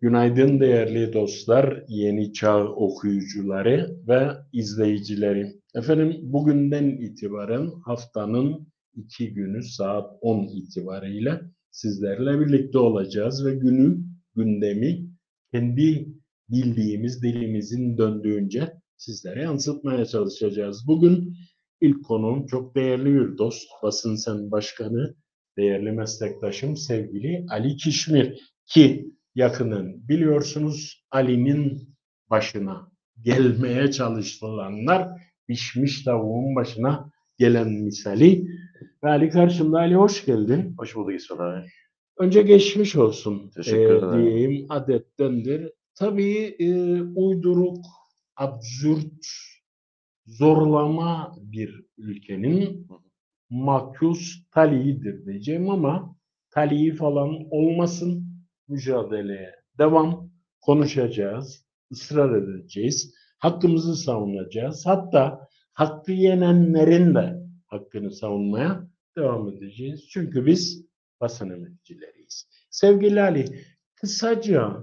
Günaydın değerli dostlar, Yeni Çağ okuyucuları ve izleyicileri. Efendim bugünden itibaren haftanın iki günü saat 10 itibariyle sizlerle birlikte olacağız ve günü, gündemi kendi bildiğimiz dilimizin döndüğünce sizlere yansıtmaya çalışacağız. Bugün ilk konuğum çok değerli bir dost, Basın Sen Başkanı, değerli meslektaşım sevgili Ali Kişmir ki yakının biliyorsunuz Ali'nin başına gelmeye çalışılanlar pişmiş tavuğun başına gelen misali. Ve Ali karşımda Ali hoş geldin. Hoş bulduk İsmet abi. Önce geçmiş olsun Teşekkür e, ederim. diyeyim adettendir. Tabii e, uyduruk, absürt, zorlama bir ülkenin makus talihidir diyeceğim ama talihi falan olmasın. Mücadeleye devam. Konuşacağız, ısrar edeceğiz, hakkımızı savunacağız. Hatta hakkı yenenlerin de hakkını savunmaya devam edeceğiz. Çünkü biz basın emekçileriyiz. Sevgili Ali, kısaca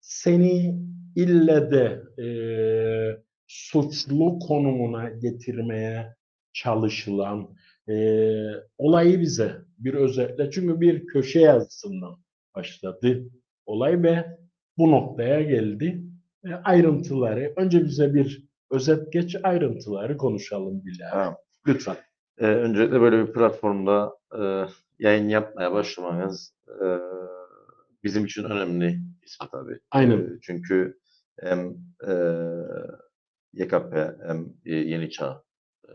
seni ille de eee, suçlu konumuna getirmeye çalışılan eee, olayı bize bir özetle. Çünkü bir köşe yazısından başladı olay ve bu noktaya geldi. E, ayrıntıları, önce bize bir özet geç, ayrıntıları konuşalım. Tamam. Lütfen. Ee, öncelikle böyle bir platformda e, yayın yapmaya başlamanız e, bizim için önemli İsmet abi. Aynen. E, çünkü hem e, YKP hem e, Yeni Çağ e,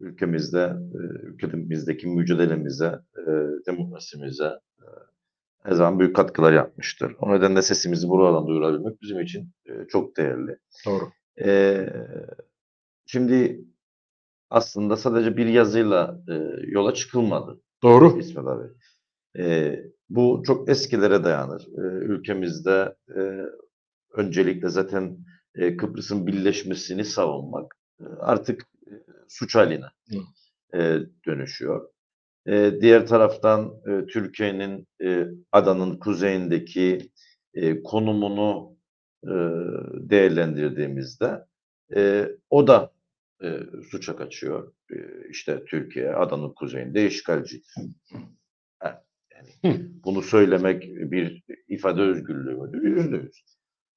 ülkemizde, e, ülkemizdeki mücadelemize, e, demokrasimize e, her zaman büyük katkılar yapmıştır. O nedenle sesimizi buradan duyurabilmek bizim için e, çok değerli. Doğru. Ee, şimdi aslında sadece bir yazıyla e, yola çıkılmadı Doğru. İsmet abi. Ee, bu çok eskilere dayanır. Ee, ülkemizde e, öncelikle zaten e, Kıbrıs'ın birleşmesini savunmak e, artık e, suç haline e, dönüşüyor. E, diğer taraftan e, Türkiye'nin e, adanın kuzeyindeki e, konumunu e, değerlendirdiğimizde e, o da e, suça kaçıyor. E, işte Türkiye adanın kuzeyinde işgalci. Yani bunu söylemek bir ifade özgürlüğü müdür? Yüzde yüz.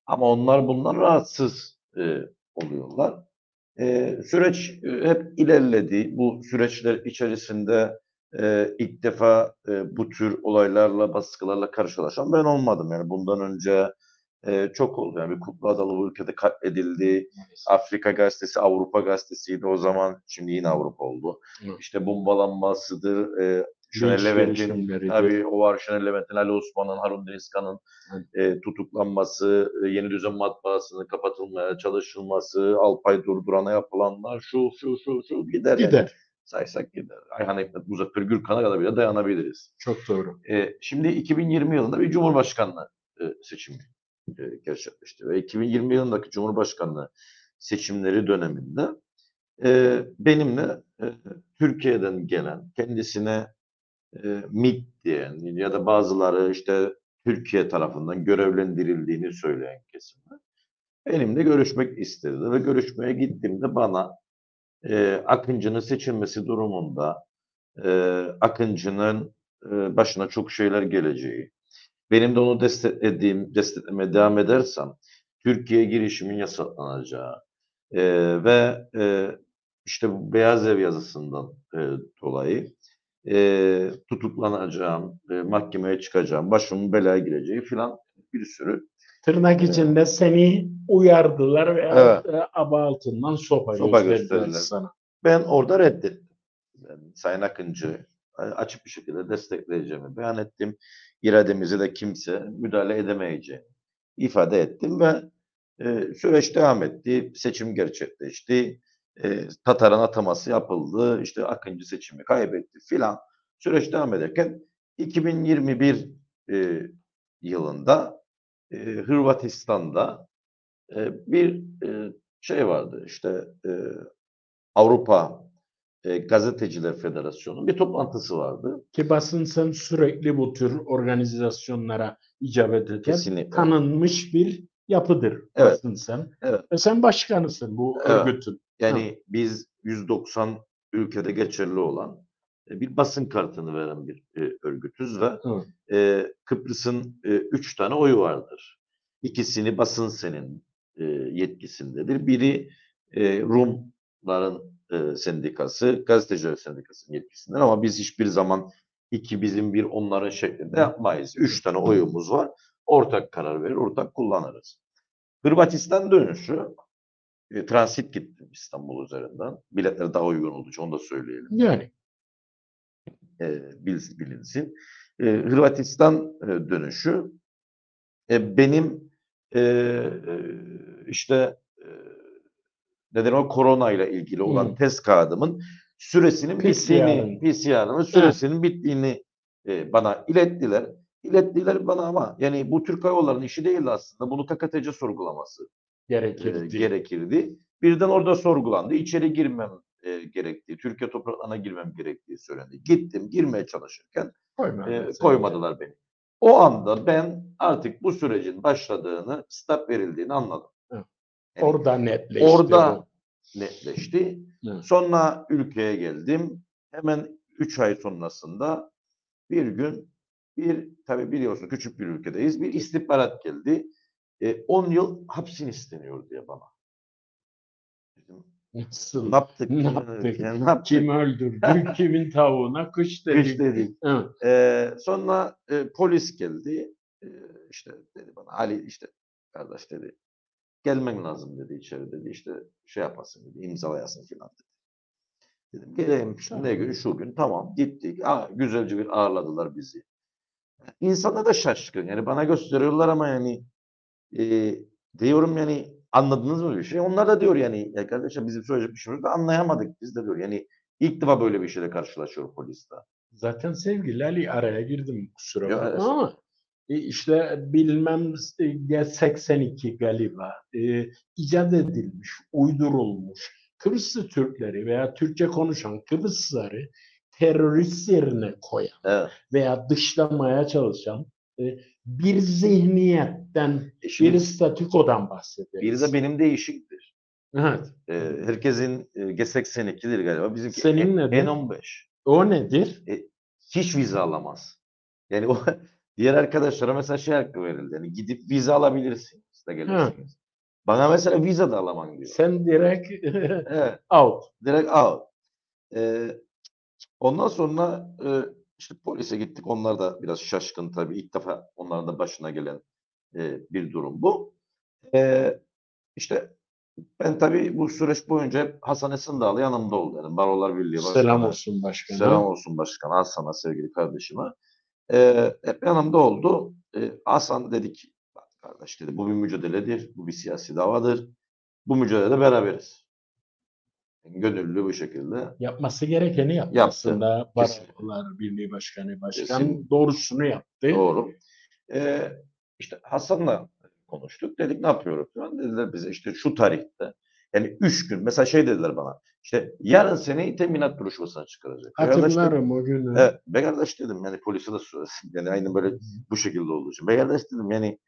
Ama onlar bundan rahatsız e, oluyorlar. E, süreç hep ilerledi. Bu süreçler içerisinde e, ilk defa e, bu tür olaylarla, baskılarla karşılaşan ben olmadım. Yani bundan önce e, çok oldu. Yani bir kutlu adalı bu ülkede katledildi. Afrika gazetesi, Avrupa gazetesiydi o zaman. Şimdi yine Avrupa oldu. Evet. İşte bombalanmasıdır. E, Şener Linç Levent'in. Tabii o var Şener Levent'in, Ali Osman'ın, Harun Denizkan'ın e, tutuklanması, e, Yeni Düzen Matbaası'nın kapatılmaya çalışılması, Alpay Durduran'a yapılanlar, şu şu şu şu gider. yani. Gider. Saysak gider. Ayhan Hikmet, Muzaffer Gürkan'a kadar bile dayanabiliriz. Çok doğru. E, şimdi 2020 yılında bir Cumhurbaşkanlığı e, seçimi e, gerçekleşti. Ve 2020 yılındaki Cumhurbaşkanlığı seçimleri döneminde e, benimle e, Türkiye'den gelen, kendisine e, MİT diyen ya da bazıları işte Türkiye tarafından görevlendirildiğini söyleyen kesimler. Benimle görüşmek istedi ve görüşmeye gittiğimde bana e, Akıncı'nın seçilmesi durumunda e, Akıncı'nın e, başına çok şeyler geleceği, benim de onu desteklediğim, desteklemeye devam edersem Türkiye girişimin yasaklanacağı e, ve e, işte bu Beyaz Ev yazısından e, dolayı e, tutuklanacağım, e, mahkemeye çıkacağım, başımın belaya gireceği filan bir sürü Tırnak Evet. içinde seni uyardılar veya Evet. e, aba altından sopa, Sopa gösterdiler gösterdiler. sana. Ben orada reddettim. Ben Sayın Akıncı açık bir şekilde destekleyeceğimi beyan ettim. İrademizi de kimse müdahale edemeyeceğini ifade ettim ve e, süreç devam etti. Seçim gerçekleşti. E, Tatar'ın ataması yapıldı. İşte Akıncı seçimi kaybetti filan. Süreç devam ederken 2021 e, yılında e, Hırvatistan'da e, bir e, şey vardı. İşte e, Avrupa e, Gazeteciler Federasyonu bir toplantısı vardı. Ki basın sen sürekli bu tür organizasyonlara icabet eder. Kesinlikle. Tanınmış bir yapıdır Evet. basın sen. Evet. Ve sen başkanısın bu Evet. örgütün. Yani biz 190 ülkede geçerli olan bir basın kartını veren bir e, örgütüz ve Evet. e, Kıbrıs'ın e, üç tane oyu vardır. İkisini basın senin e, yetkisindedir. Biri e, Rumların e, sendikası, gazeteciler sendikasının yetkisinden ama biz hiçbir zaman iki bizim bir onların şeklinde yapmayız. Üç tane oyumuz var. Ortak karar verir, ortak kullanırız. Hırvatistan dönüşü e, transit gittim İstanbul üzerinden. Biletler daha uygun olduğu için onu da söyleyelim Yani e, bil- bilinsin. E, Hırvatistan e, dönüşü e, benim e, e, işte e, neden o korona ile ilgili olan Hı. test kağıdımın süresinin bittiğini, PCR'ın. PCR'ımın süresinin bittiğini e, bana ilettiler. İlettiler bana ama yani bu Türk Hava Yolları'nın işi değil aslında. Bunu KKTC sorgulaması e, gerekirdi. gerekirdi. Birden orada sorgulandı. İçeri girmem e, gerektiği, Türkiye topraklarına girmem gerektiği söylendi. Gittim, girmeye çalışırken Koymadılar e, koymadılar beni. O anda ben artık bu sürecin başladığını, stop verildiğini anladım. Yani Orada netleşti. orada bu. netleşti. Evet. Sonra ülkeye geldim. Hemen 3 ay sonrasında bir gün bir tabii biliyorsun küçük bir ülkedeyiz. Bir istihbarat geldi. E, 10 yıl hapsin isteniyor diye bana. Dedim, Nasıl? ne yaptık? Ne yaptık? yani ne yaptık? Kim öldürdü? Kimin tavuğuna kış dedik. Kış dedik. Evet. Ee, sonra e, polis geldi. Ee, işte dedi bana Ali işte kardeş dedi gelmen lazım dedi içeri dedi işte şey yapasın dedi imzalayasın filan dedi. Dedim geleyim şimdi ne gün şu gün tamam gittik. Aa, güzelce bir ağırladılar bizi. İnsanlar da şaşkın yani bana gösteriyorlar ama yani e, diyorum yani anladınız mı bir şey? Onlar da diyor yani ya kardeşim bizim söyleyecek bir şeyimiz de anlayamadık biz de diyor. Yani ilk defa böyle bir şeyle karşılaşıyor polisle. Zaten sevgili Ali araya girdim kusura bakma ama e, işte bilmem e, ya 82 galiba e, icat edilmiş, uydurulmuş Kıbrıslı Türkleri veya Türkçe konuşan Kıbrıslıları terörist yerine koyan Evet. veya dışlamaya çalışan e, bir zihniyetten, E şimdi bir statükodan bahsediyoruz. biri de benim değişiktir. Evet. Ee, herkesin e, G82'dir galiba. Bizimki Senin E- nedir? N15. O nedir? Hiç vize alamaz. Yani o diğer arkadaşlara mesela şey hakkı verildi. Yani gidip vize alabilirsiniz de gelirsiniz. Bana mesela vize de alamam diyor. Sen direkt Evet. out. Direkt al. Ee, ondan sonra e, işte polise gittik. Onlar da biraz şaşkın tabii. İlk defa onların da başına gelen e, bir durum bu. Ee, işte ben tabii bu süreç boyunca hep Hasan Esindağlı yanımda oldu. Yani Barolar Birliği Başkanı. Selam olsun başkanım. Selam olsun başkan Hasan'a sevgili kardeşime. Ee, hep yanımda oldu. Ee, Hasan dedi ki "Bak kardeş dedi bu bir mücadeledir. Bu bir siyasi davadır. Bu mücadelede beraberiz. Gönüllü bu şekilde. Yapması gerekeni yaptı. Yaptı. Aslında. Barolar Birliği Başkanı Başkan Kesin. doğrusunu yaptı. Doğru. Ee, işte Hasan'la konuştuk. Dedik ne yapıyoruz? falan. Dediler bize işte şu tarihte. Yani üç gün. Mesela şey dediler bana. İşte yarın seni teminat duruşmasına çıkaracak. Hatırlarım o günü. Evet, be kardeş dedim yani polise de söyledim. Yani aynı böyle bu şekilde olduğu için. Be kardeş dedim yani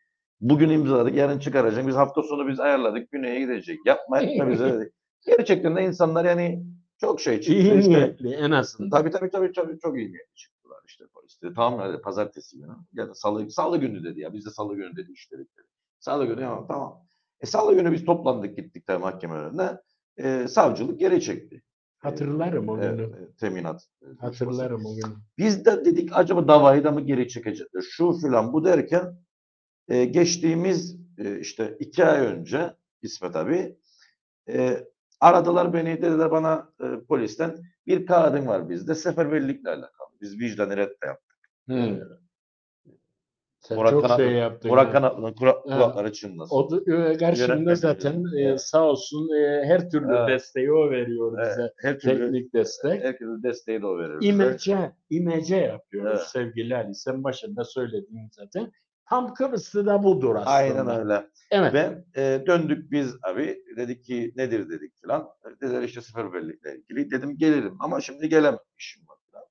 bugün imzaladık yarın çıkaracak. Biz hafta sonu biz ayarladık güneye gidecek. Yapma etme bize dedik. Gerçekten de insanlar yani çok şey çıktı. İyi işte. niyetli en azından. Tabii tabii tabii tabii çok iyi niyetli çıktılar işte polis dedi. Tamam hadi pazartesi günü. Ya da salı, salı günü dedi ya. Biz de salı günü dedi işledik dedi. Salı günü ya tamam. E salı günü biz toplandık gittik tabii mahkeme önünde. E, savcılık geri çekti. Hatırlarım o Evet, günü. e, teminat. e. Hatırlarım o günü. Biz de dedik acaba davayı da mı geri çekecekler? Şu filan bu derken e, geçtiğimiz e, işte iki ay önce İsmet abi e, aradılar beni dediler bana e, polisten bir kağıdın var bizde seferberlikle alakalı. Biz vicdan redde yaptık. Hı. Sen Murat çok Kanatlı- şey yaptın. Ya. Kanatlı'nın Evet. kulakları çınlasın. O da, e, Yönetmen zaten e, sağ olsun e, her türlü Evet. desteği o veriyor Evet, bize. her türlü Teknik destek. herkesin desteği de o bize. İmece, imece yapıyoruz Evet. sevgili Ali. Sen başında söyledin zaten. Tam Kıbrıs'ta da budur aslında. Aynen öyle. Evet. Ve e, döndük biz abi dedik ki nedir dedik falan. Dediler işte seferberlikle ilgili. Dedim gelirim ama şimdi gelemem işim var falan.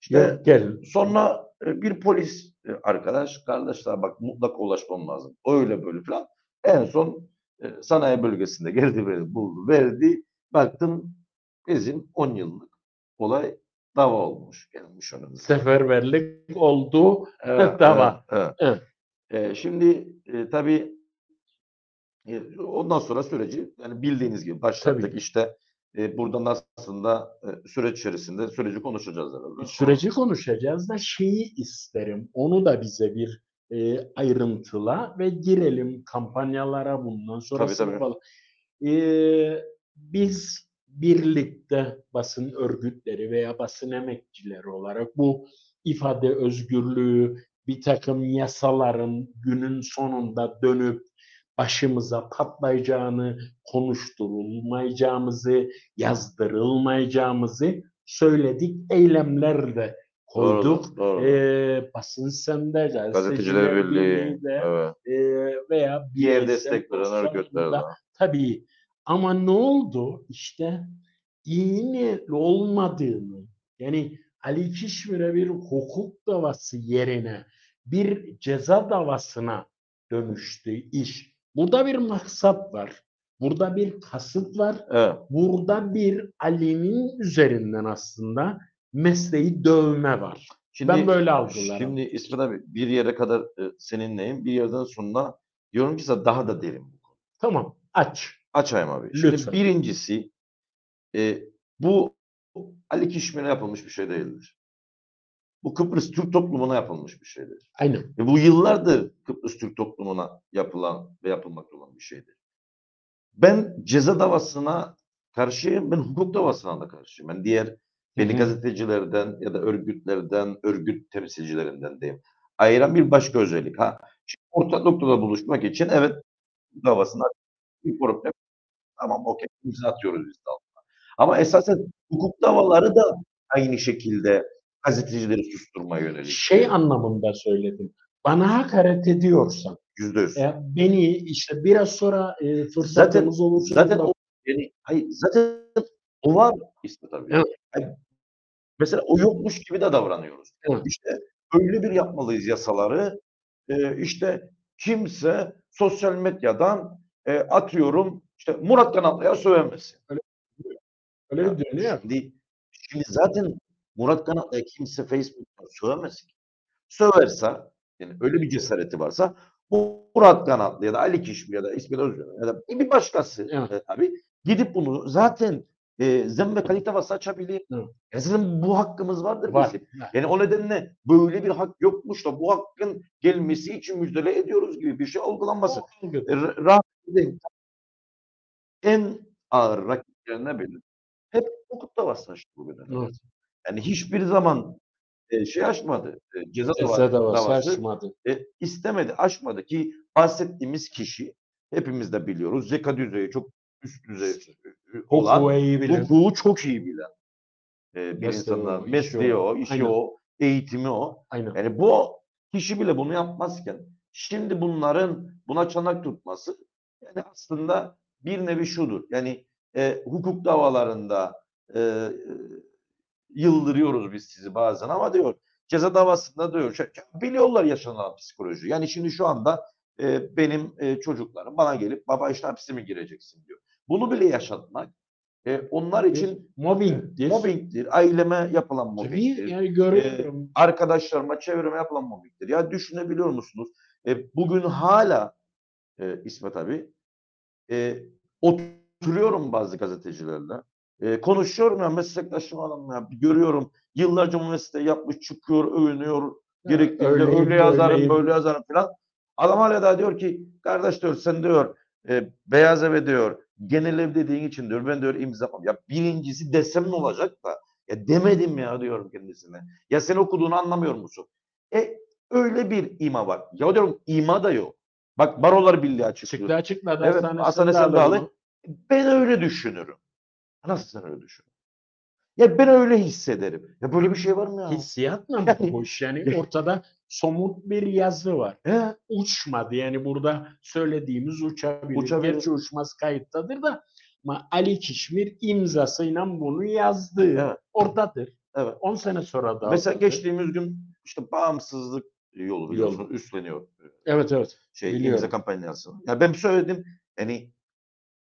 İşte Gel, gel. sonra e, bir polis e, arkadaş kardeşler bak mutlaka ulaşmam lazım. Öyle böyle falan. En son e, sanayi bölgesinde geldi beni buldu verdi. Baktım bizim 10 yıllık olay dava olmuş. Gelmiş önümüze. Seferberlik oldu. Evet, Dava. evet, Evet. evet. E, şimdi e, tabii e, ondan sonra süreci yani bildiğiniz gibi başlattık Tabii. işte e, buradan aslında e, süreç içerisinde süreci konuşacağız herhalde. Süreci konuşacağız da şeyi isterim. Onu da bize bir e, ayrıntıla ve girelim kampanyalara bundan sonra tabii. falan. E, biz birlikte basın örgütleri veya basın emekçileri olarak bu ifade özgürlüğü bir takım yasaların günün sonunda dönüp başımıza patlayacağını, konuşturulmayacağımızı, yazdırılmayacağımızı söyledik. Eylemler de koyduk. Doğru, doğru. Ee, basın sende, Gazeteciler Birliği, de, evet. e, veya diğer bireysel destek veren pozisyonunda örgütler de. Tabii. Ama ne oldu? İşte iyi niyetli olmadığını, yani Ali Kişmir'e bir hukuk davası yerine bir ceza davasına dönüştü iş. Burada bir maksat var. Burada bir kasıt var. Evet. Burada bir Ali'nin üzerinden aslında mesleği dövme var. Şimdi, Ben böyle algılarım. Şimdi İsmet abi bir yere kadar e, seninleyim. Bir yerden sonra diyorum ki daha da derin bu konu. Tamam, aç. Açayım abi. Şimdi Lütfen. birincisi e, bu Ali Kişmir'e yapılmış bir şey değildir. Bu Kıbrıs Türk toplumuna yapılmış bir şeydir. Aynen. Ve bu yıllardır Kıbrıs Türk toplumuna yapılan ve yapılmakta olan bir şeydir. Ben ceza davasına karşıyım, ben hukuk davasına da karşıyım. Ben diğer hı. gazetecilerden ya da örgütlerden, örgüt temsilcilerinden diyeyim. Ayıran bir başka özellik. Ha, şimdi ortak noktada buluşmak için evet davasına bir problem. Tamam okey imza atıyoruz biz de altına. Ama esasen hukuk davaları da aynı şekilde gazetecileri susturmaya yönelik. Şey anlamında söyledim. Bana hakaret ediyorsan, Yüzde yüz. e, beni işte biraz sonra e, fırsatımız olursa Zaten bak- o yani hayır zaten o var İsmet abi. Evet. Hani mesela o yokmuş gibi de davranıyoruz. Evet. İşte öyle bir yapmalıyız yasaları. Ee, işte kimse sosyal medyadan e, atıyorum işte Murat Kanatlı'ya sövemez. öyle Ya, bir dönüyor. Şimdi, şimdi zaten Murat Kanatlı'ya kimse Facebook'tan sövemez ki. Söverse yani öyle bir cesareti varsa Murat Kanatlı ya da Ali Kişmi ya da İsmet Özcan ya da bir başkası Evet. e, abi gidip bunu zaten e, zem ve kalite davası açabilir. Evet. Yani zaten bu hakkımız vardır Var. bizim. Yani o nedenle böyle bir hak yokmuş da bu hakkın gelmesi için müjdele ediyoruz gibi bir şey algılanmasın. O- E, Ra- Rahmet Bey, en ağır rakiplerine bile hep hukuk davası açtı bugüne. kadar. Evet. Yani hiçbir zaman e, şey açmadı. E, ceza, Ceza dava- davası davası açmadı. e, istemedi, açmadı ki bahsettiğimiz kişi hepimiz de biliyoruz. Zeka düzeyi çok üst düzey e, olan, hukuku çok iyi bilen e, bir Mesleği insandan. o, Mesleği o. o, işi Aynen. o, eğitimi o. Aynen. Yani bu kişi bile bunu yapmazken şimdi bunların buna çanak tutması yani aslında bir nevi şudur. Yani e, hukuk davalarında e, e, yıldırıyoruz biz sizi bazen ama diyor ceza davasında diyor şey- biliyorlar yaşanan psikoloji. Yani şimdi şu anda e, benim e, çocuklarım bana gelip baba işte hapse mi gireceksin diyor. Bunu bile yaşatmak e, onlar için Mobbingdir. mobbingdir. Aileme yapılan Tabii mobbingdir yani görüyorum. arkadaşlarıma, çevreme yapılan mobbingdir. Ya düşünebiliyor musunuz? E, bugün hala e, İsmet abi e, oturuyorum bazı gazetecilerle. E, konuşuyorum ya meslektaşım adamla görüyorum. Yıllarca bu mesleği yapmış çıkıyor, övünüyor. Gerektiğinde öyleyim, öyle yazarım, böyleyim. böyle yazarım falan. Adam hala da diyor ki kardeş diyor sen diyor e, Beyaz Eve diyor genel ev dediğin için diyor ben diyor imzamam. Ya birincisi desem ne olacak da ya demedim ya diyorum kendisine. Ya sen okuduğunu anlamıyor musun? E öyle bir ima var. Ya diyorum ima da yok. Bak Barolar Birliği açıklıyor. Çıktı açıkladı. Evet, Hasan Esen Dağlı. Ben öyle düşünürüm. Nasıl sen öyle düşün? Ya ben öyle hissederim. Ya böyle bir şey var mı ya? Hissiyatla mı Yani- bu iş? Yani ortada somut bir yazı var. He? Uçmadı. Yani burada söylediğimiz uçabilir. Uçabilir. Gerçi uçmaz kayıttadır da ama Ali Kişmir imzasıyla bunu yazdı. Evet. Oradadır. Evet. 10 sene sonra da. Mesela oradadır. geçtiğimiz gün işte bağımsızlık yolu biliyorsun üstleniyor. Evet evet. Şey Biliyorum. imza kampanyası. Ya ben söyledim yani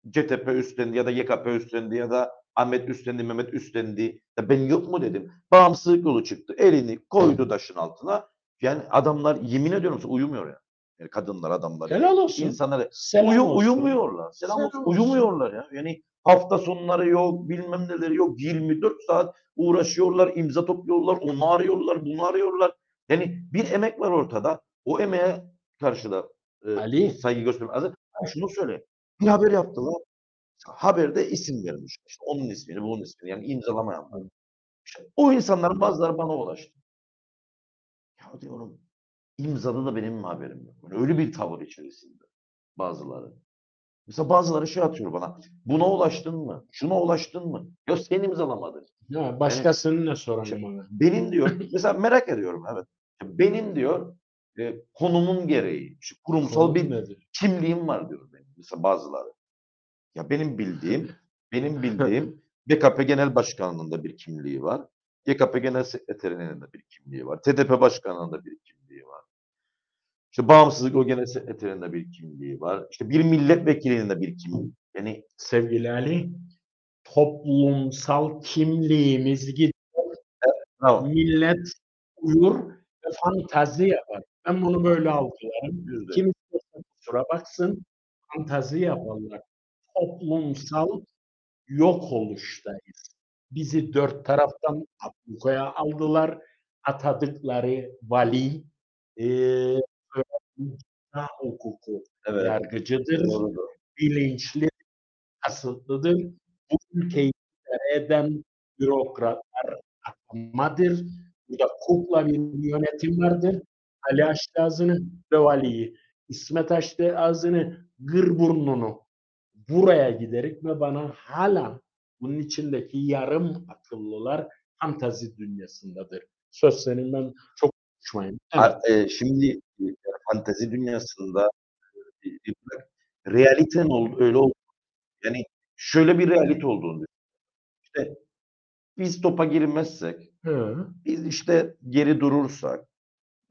CTP üstlendi ya da YKP üstlendi ya da Ahmet üstlendi, Mehmet üstlendi. Ya ben yok mu dedim. Bağımsızlık yolu çıktı. Elini koydu taşın altına. Yani adamlar yemin ediyorum size uyumuyor ya. Yani kadınlar, adamlar. Helal olsun. İnsanlar Selam uyu, olsun. uyumuyorlar. Selam Selam olsun. olsun. Uyumuyorlar ya. Yani hafta sonları yok, bilmem neleri yok. 24 saat uğraşıyorlar, imza topluyorlar, onu arıyorlar, bunu arıyorlar. Yani bir emek var ortada. O emeğe karşı da e, Ali. saygı göstermek lazım. Şunu söyle. Bir haber yaptılar. Haberde isim vermiş. İşte onun ismini, bunun ismini yani imzalamayan. İşte o insanların bazıları bana ulaştı. Ya diyorum imzalı da benim mi haberim yok? Yani öyle bir tavır içerisinde bazıları. Mesela bazıları şey atıyor bana. Buna ulaştın mı? Şuna ulaştın mı? Ya sen imzalamadın. Ya başkasının ne Şey, bana? Benim diyor. mesela merak ediyorum evet. Benim diyor e, konumun gereği, işte kurumsal bir nedir? kimliğim var diyor benim. Mesela bazıları. Ya benim bildiğim, benim bildiğim BKP Genel Başkanlığı'nda bir kimliği var. YKP Genel Sekreterinin de bir kimliği var. TDP Başkanlığı'nda bir kimliği var. İşte Bağımsızlık o Genel Sekreterinde bir kimliği var. İşte bir milletvekilinin de bir kimliği. Yani Sevgili Ali, toplumsal kimliğimiz gidiyor. bravo. Millet uyur ve fantazi yapar. Ben bunu böyle algılarım. Kim kusura baksın, fantazi yaparlar. Toplumsal yok oluştayız. Bizi dört taraftan ablukaya aldılar. Atadıkları vali, ceza hukuku Evet. yargıcıdır, Doğrudur. bilinçli, kasıtlıdır. Bu ülkeyi eden bürokratlar atamadır. Burada kukla bir yönetim vardır. Ali açtı ağzını ve valiyi. İsmet açtı ağzını, gır burnunu. Buraya giderek ve bana hala bunun içindeki yarım akıllılar fantazi dünyasındadır. Söz senin ben çok konuşmayayım. Evet. E, şimdi e, fantezi dünyasında e, e, bırak, realiten ol, öyle oldu. Yani şöyle bir realite olduğunu. İşte biz topa girmezsek, Hı. biz işte geri durursak,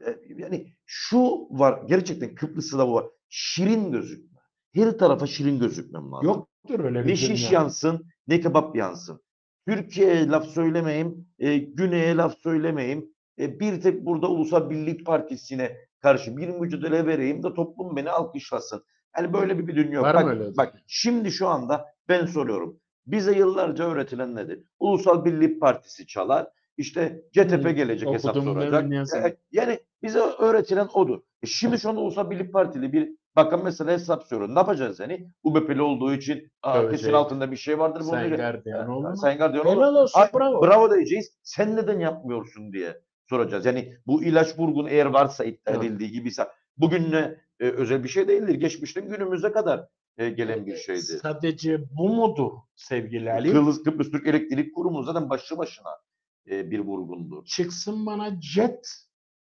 e, yani şu var, gerçekten Kıbrıs'ta bu var. Şirin gözükme. Her tarafa şirin gözükmem lazım. Yoktur öyle bir Ne şiş dünya. yansın, ne kebap yansın. Türkiye'ye laf söylemeyeyim, e, Güney'e laf söylemeyeyim. E, bir tek burada Ulusal Birlik Partisi'ne karşı bir mücadele vereyim de toplum beni alkışlasın. Yani böyle bir, bir dünya yok. Var Bak, öyle? bak şimdi şu anda ben soruyorum. Bize yıllarca öğretilen nedir? Ulusal Birlik Partisi çalar. İşte CTP Hı, gelecek hesap okudum, soracak. yazdım. E, yani bize öğretilen odur. E şimdi şu anda Ulusal Birlik Partili bir bakan mesela hesap soruyor. Ne yapacağız yani? UBP'li olduğu için kesin Dövecek. altında bir şey vardır. diyecek. gardiyan olma. Sayın gardiyan olma. Bravo. Bravo diyeceğiz. Sen neden yapmıyorsun diye soracağız. Yani bu ilaç vurgun eğer varsa iddia Evet. edildiği gibiyse bugünle e, özel bir şey değildir. Geçmişten günümüze kadar e, gelen bir şeydi. Sadece bu mudur sevgili Ali? Kıbrıs, Kıbrıs Türk Elektrik Kurumu zaten başlı başına e, bir vurgundur. Çıksın bana jet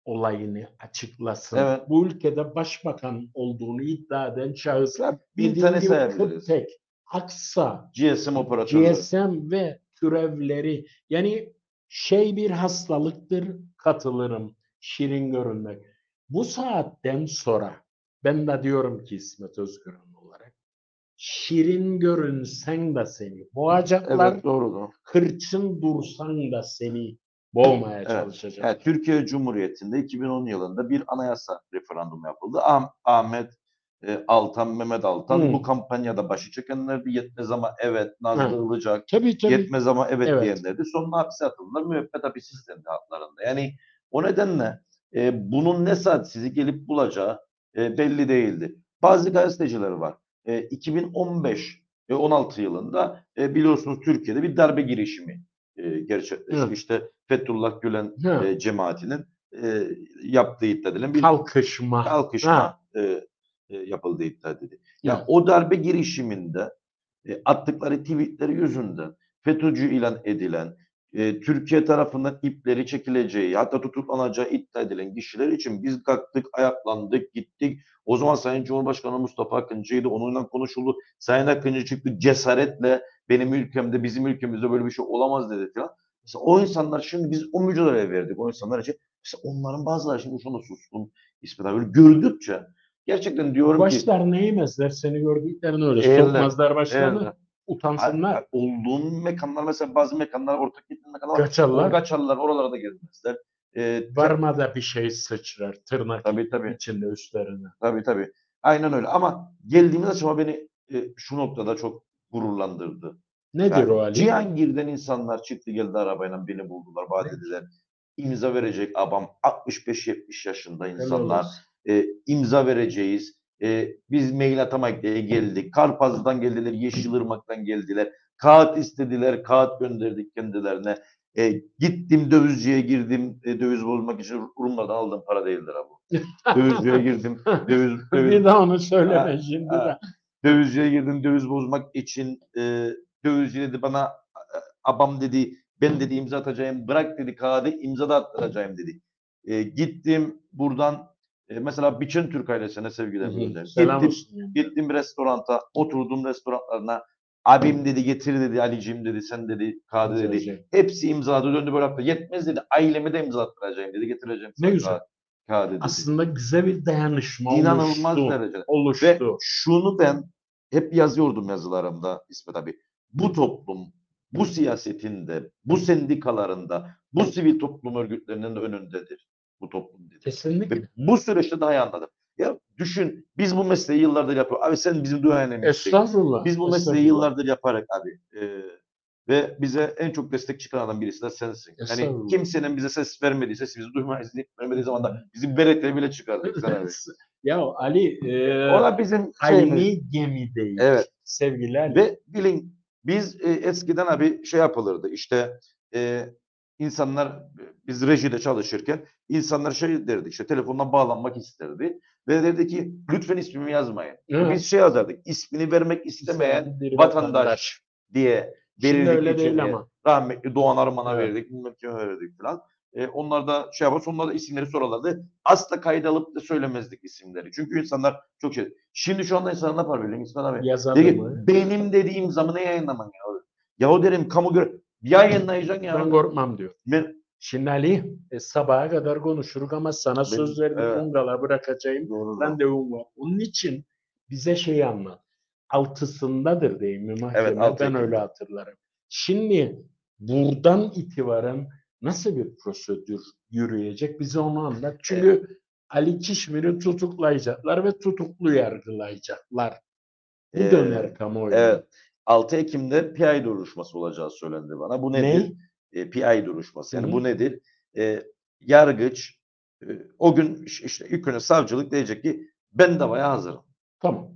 olayını açıklasın. Evet. Bu ülkede başbakan olduğunu iddia eden şahıslar Bin dediğim tane sayabiliriz. Kıptek, Aksa, GSM operatörü. GSM ve türevleri yani şey bir hastalıktır katılırım şirin görünmek. Bu saatten sonra ben de diyorum ki İsmet olarak şirin görünsen de seni boğacaklar, Evet doğru. hırçın dursan da seni boğmaya Evet. çalışacaklar. Evet, Türkiye Cumhuriyeti'nde 2010 yılında bir anayasa referandumu yapıldı. Ah- Ahmet e, Altan, Mehmet Altan Hı. bu kampanyada başı çekenlerdi. Yetmez ama evet, Nazlı Hı. Ilıcak, Tabii tabii. yetmez ama evet, Evet. diyenlerdi. Sonra hapse atıldılar. Müebbet hapis istendi haklarında. Yani o nedenle e, bunun ne saat sizi gelip bulacağı e, belli değildi. Bazı gazeteciler var. E, 2015 ve 16 yılında e, biliyorsunuz Türkiye'de bir darbe girişimi e, gerçekleşti. Evet. İşte Fethullah Gülen Ha. e, cemaatinin e, yaptığı iddia edilen bir Kalkışma. kalkışma e, e, yapıldığı iddia edildi. Ya Evet. o darbe girişiminde e, attıkları tweetleri yüzünden FETÖ'cü ilan edilen e, Türkiye tarafından ipleri çekileceği, hatta tutuklanacağı iddia edilen kişiler için biz kalktık, ayaklandık, gittik. O zaman Sayın Cumhurbaşkanı Mustafa Akıncı'ydı. Onunla konuşuldu. Sayın Akıncı çıktı cesaretle benim ülkemde, bizim ülkemizde böyle bir şey olamaz dedi falan. Mesela o insanlar şimdi biz o mücadele verdik o insanlar için. Mesela onların bazıları şimdi şunu suskun İsmet abi. Böyle gördükçe gerçekten diyorum ki Başlar ne yemezler seni gördüklerini öyle sokmazlar başlarını. eğerler. Utansınlar. Olduğun mekanlar mesela bazı mekanlar ortak gittiğin mekanlar. Kaçarlar. Kaçarlar oralara da gezmezler. Ee, Varmada bir şey sıçrar. Tırnak Tabii tabii. içinde üstlerine. Tabii tabii. Aynen öyle. Ama geldiğimiz aşama beni e, şu noktada çok gururlandırdı. Nedir Yani o Ali? Cihangir'den insanlar çıktı geldi arabayla beni buldular, vaat Evet. edilen. imza verecek abam 65-70 yaşında insanlar e, imza vereceğiz. E, biz mail atamak diye geldik. Karpazlı'dan geldiler, Yeşilırmak'tan geldiler. Kağıt istediler, kağıt gönderdik kendilerine. E, gittim dövizciye girdim, e, döviz bozmak için Rumlardan aldığım para değildir ha bu. Dövizciye girdim, döviz, döviz, Bir daha onu söyleme Ha, şimdi ha. de. dövizciye girdim döviz bozmak için e, dövizci dedi bana abam dedi ben dedi imza atacağım bırak dedi kağıdı imza da attıracağım dedi. E, gittim buradan e, mesela Biçen Türk ailesine sevgiler gönder. Selam Gittim, gittim restoranta oturdum restoranlarına abim dedi getir dedi Ali'cim dedi sen dedi kağıdı dedi. Güzelce. Hepsi imzaladı döndü böyle yaptı. Yetmez dedi aileme de imza attıracağım dedi getireceğim. Ne güzel. Kağıdı dedi. Aslında güzel bir dayanışma İnanılmaz oluştu. derecede. oluştu. Ve şunu ben hep yazıyordum yazılarımda İsmet abi. Bu toplum, bu siyasetin de, bu sendikalarında, bu sivil toplum örgütlerinin de önündedir. Bu toplum dedi. Kesinlikle. Ve bu süreçte daha iyi anladım. Ya düşün biz bu mesleği yıllardır yapıyoruz. Abi sen bizim duayenimizsin. Estağfurullah. Biz bu mesleği yıllardır yaparak abi. e, ve bize en çok destek çıkaran adam birisi de sensin. Yani kimsenin bize ses vermediyse, sizi duymayız deyip vermediği zaman da bizim berekleri bile çıkardık. Ya Ali e, O da bizim aynı gemideyiz. Evet. Sevgili Ali. Ve bilin biz e, eskiden abi şey yapılırdı işte e, insanlar biz rejide çalışırken insanlar şey derdi işte telefondan bağlanmak isterdi ve dedi ki lütfen ismimi yazmayın. Evet. Biz şey yazardık ismini vermek istemeyen bir vatandaş diye Şimdi verirdik öyle değil içeriye. ama. Rahmetli Doğan Arman'a Evet. verdik, bilmem kime verdik falan. E, onlar da şey yapar, onlar da isimleri sorarlardı. Asla kayda alıp da söylemezdik isimleri. Çünkü insanlar çok şey. Şimdi şu anda insanlar ne yapar biliyor musun İsmail abi? Yazanı De ki, mı? benim dediğim zamı ne yayınlaman ya? Yahu derim kamu göre yayınlayacaksın ya. Ben korkmam diyor. Ben, Şimdi Ali e, sabaha kadar konuşuruk ama sana söz verdim evet. Ungala bırakacağım. Doğru. Randevum var. Onun için bize şey anlat. Altısındadır değil mi mahkeme? Evet, altı ben öyle hatırlarım. Şimdi buradan itibaren nasıl bir prosedür yürüyecek bize onu anlat. Çünkü Ali Kişmir'i tutuklayacaklar ve tutuklu yargılayacaklar. Bu Ee, döner kamuoyu. evet. 6 Ekim'de PI duruşması olacağı söylendi bana. Bu nedir? E, PI duruşması. Yani Hı hı. bu nedir? E, yargıç e, o gün iş- işte ilk önce savcılık diyecek ki ben davaya hazırım. Tamam.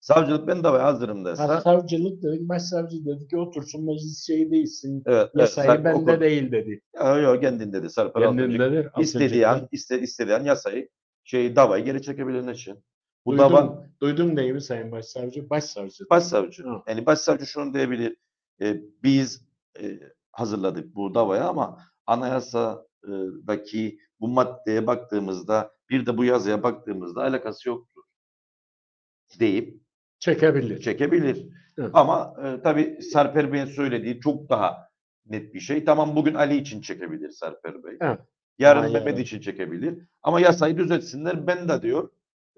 Savcılık ben davaya hazırım derse. Ha, savcılık dedik, başsavcı dedi ki otursun meclis şey değilsin. Evet, evet. Yasayı Sarp bende okur. değil dedi. Yok yok kendin dedi. Sarper Altıncık. Kendindedir. İstediği an, iste, istediği an yasayı şey davayı geri çekebilirler için. Bu Duydun, dava duydun değil mi Sayın Başsavcı? Başsavcı. başsavcı. Hı. Yani başsavcı şunu diyebilir. e, biz e, hazırladık bu davayı ama anayasadaki bu maddeye baktığımızda bir de bu yazıya baktığımızda alakası yoktur deyip Çekebilir. çekebilir. Evet. Ama e, tabii Sarper Bey'in söylediği çok daha net bir şey. Tamam bugün Ali için çekebilir Sarper Bey. Evet. Yarın Ama Mehmet için çekebilir. Ama yasayı düzeltsinler. Ben de diyor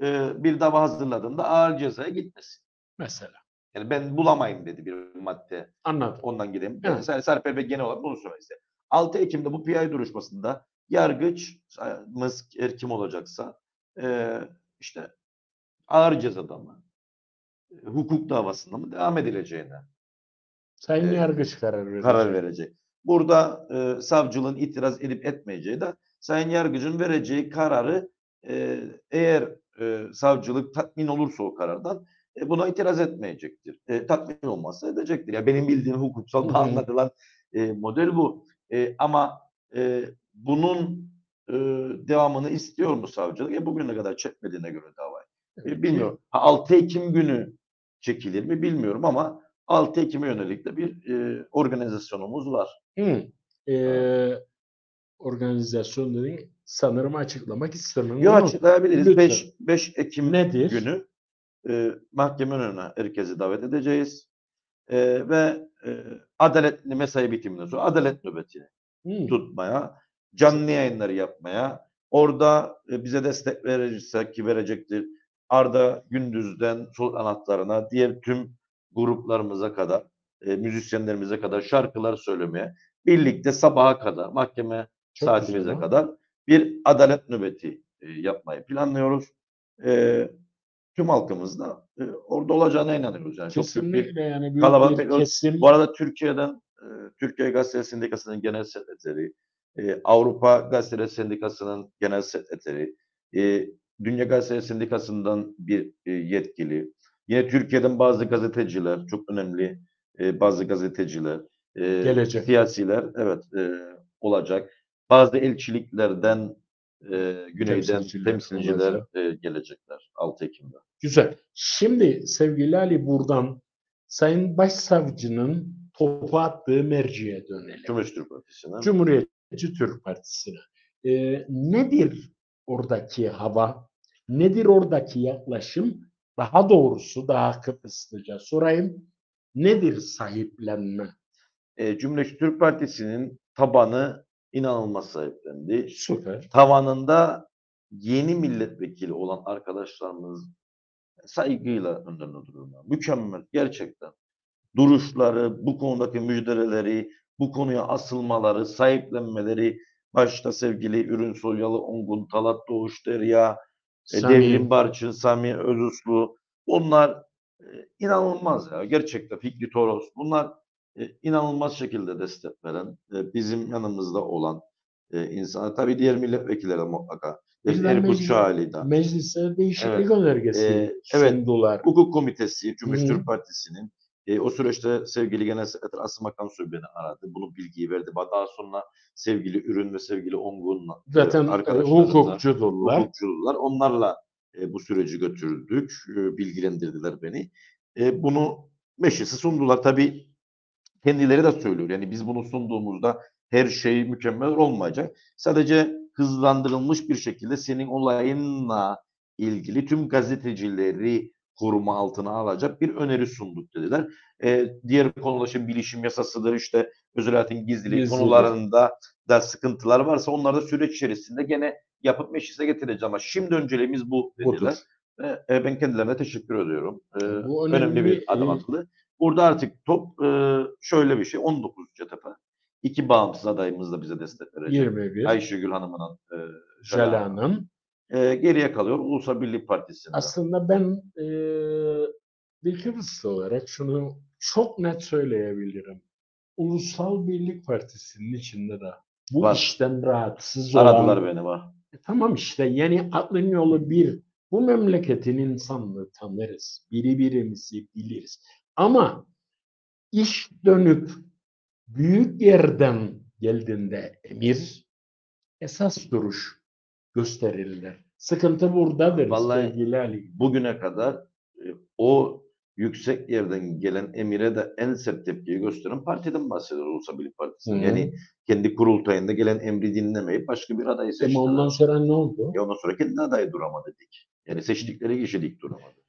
e, bir dava hazırladığımda ağır cezaya gitmesin. Mesela. Yani ben bulamayayım dedi bir madde. Anladım. Ondan gideyim. Evet. Yani Sarper Bey genel olarak bunu söylemek istedi. 6 Ekim'de bu PI duruşmasında yargıçımız her kim olacaksa e, işte ağır cezada mı e, hukuk davasında mı devam edileceğine Sayın Ee, Yargıç karar verecek. karar verecek. Burada e, savcılığın itiraz edip etmeyeceği de Sayın Yargıcın vereceği kararı e, eğer e, savcılık tatmin olursa o karardan e, buna itiraz etmeyecektir. E, tatmin olmazsa edecektir. Ya benim bildiğim hukuksal hı. anlatılan e, model bu. E, ama e, bunun e, devamını istiyor mu savcılık? E, bugüne kadar çekmediğine göre davayı. E, bilmiyorum. Ha, 6 Ekim günü çekilir mi bilmiyorum ama 6 Ekim'e yönelik de bir e, organizasyonumuz var. Hı. Ee, organizasyon dediğin sanırım açıklamak istemiyorum. Yo ama açıklayabiliriz. lütfen. 5, 5 Ekim Nedir? günü e, mahkeme önüne herkesi davet edeceğiz. E, ve e, adaletli mesai bitiminden sonra adalet nöbeti Hı. tutmaya, canlı yayınları yapmaya, orada e, bize destek verirse ki verecektir. Arda Gündüz'den Sol Anahtarına, diğer tüm gruplarımıza kadar, e, müzisyenlerimize kadar şarkılar söylemeye, birlikte sabaha kadar, mahkeme Çok saatimize güzel kadar bir adalet nöbeti e, yapmayı planlıyoruz. E, tüm halkımız da e, orada olacağına inanıyoruz. Yani büyük bir Kesinlikle yani büyük kalabalık bir kesim. bu arada Türkiye'den e, Türkiye Gazete Sendikası'nın genel sekreteri, e, Avrupa Gazeteleri Sendikası'nın genel sekreteri, e, Dünya Gazeteleri Sendikası'ndan bir e, yetkili, yine Türkiye'den bazı gazeteciler, çok önemli e, bazı gazeteciler, e, Gelecek. siyasiler, evet e, olacak. Bazı elçiliklerden e, güneyden Temsilciler e, gelecekler 6 Ekim'de. Güzel. Şimdi sevgili Ali buradan Sayın Başsavcının topu attığı merciye dönelim. Cumhuriyet Türk Partisi'ne. Cumhuriyetçi Türk Partisi'ne. Ee, nedir oradaki hava? Nedir oradaki yaklaşım? Daha doğrusu daha kıpıslıca sorayım. Nedir sahiplenme? e, Cumhuriyetçi Türk Partisi'nin tabanı inanılmaz sahiplendi. Süper. Tavanında yeni milletvekili olan arkadaşlarımız saygıyla önlerine dururlar. Mükemmel gerçekten. Duruşları, bu konudaki müjdeleri, bu konuya asılmaları, sahiplenmeleri, başta sevgili Ürün Soyalı, Ongun Talat Doğuş Derya, e, Sami. Devrim Barçın, Sami Özuslu bunlar e, inanılmaz ya. Gerçekten Fikri Toros. Bunlar e, inanılmaz şekilde destek veren, e, bizim yanımızda olan e, insanlar. Tabii diğer milletvekilleri de mutlaka. Meclis- Şahali'den. Meclise değişiklik Evet. önergesi Ee, evet. sundular. Hukuk Komitesi, Cumhuriyet Hı. Partisi'nin e, o süreçte sevgili Genel Sekreter Asım Akan beni aradı. Bunu bilgiyi verdi. Daha sonra sevgili Ürün ve sevgili Ongun'la e, Zaten e, hukukçudurlar. hukukçular. Onlarla e, bu süreci götürdük. E, bilgilendirdiler beni. E, bunu meclise sundular. Tabii kendileri de söylüyor. Yani biz bunu sunduğumuzda her şey mükemmel olmayacak. Sadece hızlandırılmış bir şekilde senin olayınla ilgili tüm gazetecileri koruma altına alacak bir öneri sunduk dediler. E, diğer konuda şimdi bilişim yasasıdır işte özel hayatın gizliliği Gizlilik. konularında da sıkıntılar varsa onları da süreç içerisinde gene yapıp meclise getireceğiz ama şimdi önceliğimiz bu dediler. Budur. Ve, e, ben kendilerine teşekkür ediyorum. E, Bu önemli, önemli, bir adım e, atıldı. Burada artık top e, şöyle bir şey 19 cephete. İki bağımsız adayımız da bize destek verecek. 21. Ayşegül Hanım'ın e, e, geriye kalıyor Ulusal Birlik Partisi'nde. Aslında ben e, bir Kıbrıslı olarak şunu çok net söyleyebilirim. Ulusal Birlik Partisi'nin içinde de bu Var. işten rahatsız olan Aradılar beni var. E, Tamam işte yani aklın yolu bir. Bu memleketin insanlığı tanırız. Biri birimizi biliriz. Ama iş dönüp büyük yerden geldiğinde emir esas duruş gösterirler. Sıkıntı buradadır Vallahi- sevgili Ali. Bugüne kadar e, o yüksek yerden gelen emire de en sert tepkiyi gösteren partiden bahsediyoruz Ulusal Birlik Partisi. Hı hı. Yani kendi kurultayında gelen emri dinlemeyip başka bir adayı seçtiler. Ama ondan sonra ne oldu? Ya ondan sonra kendi adayı duramadı dik. Yani seçtikleri kişi dik duramadı.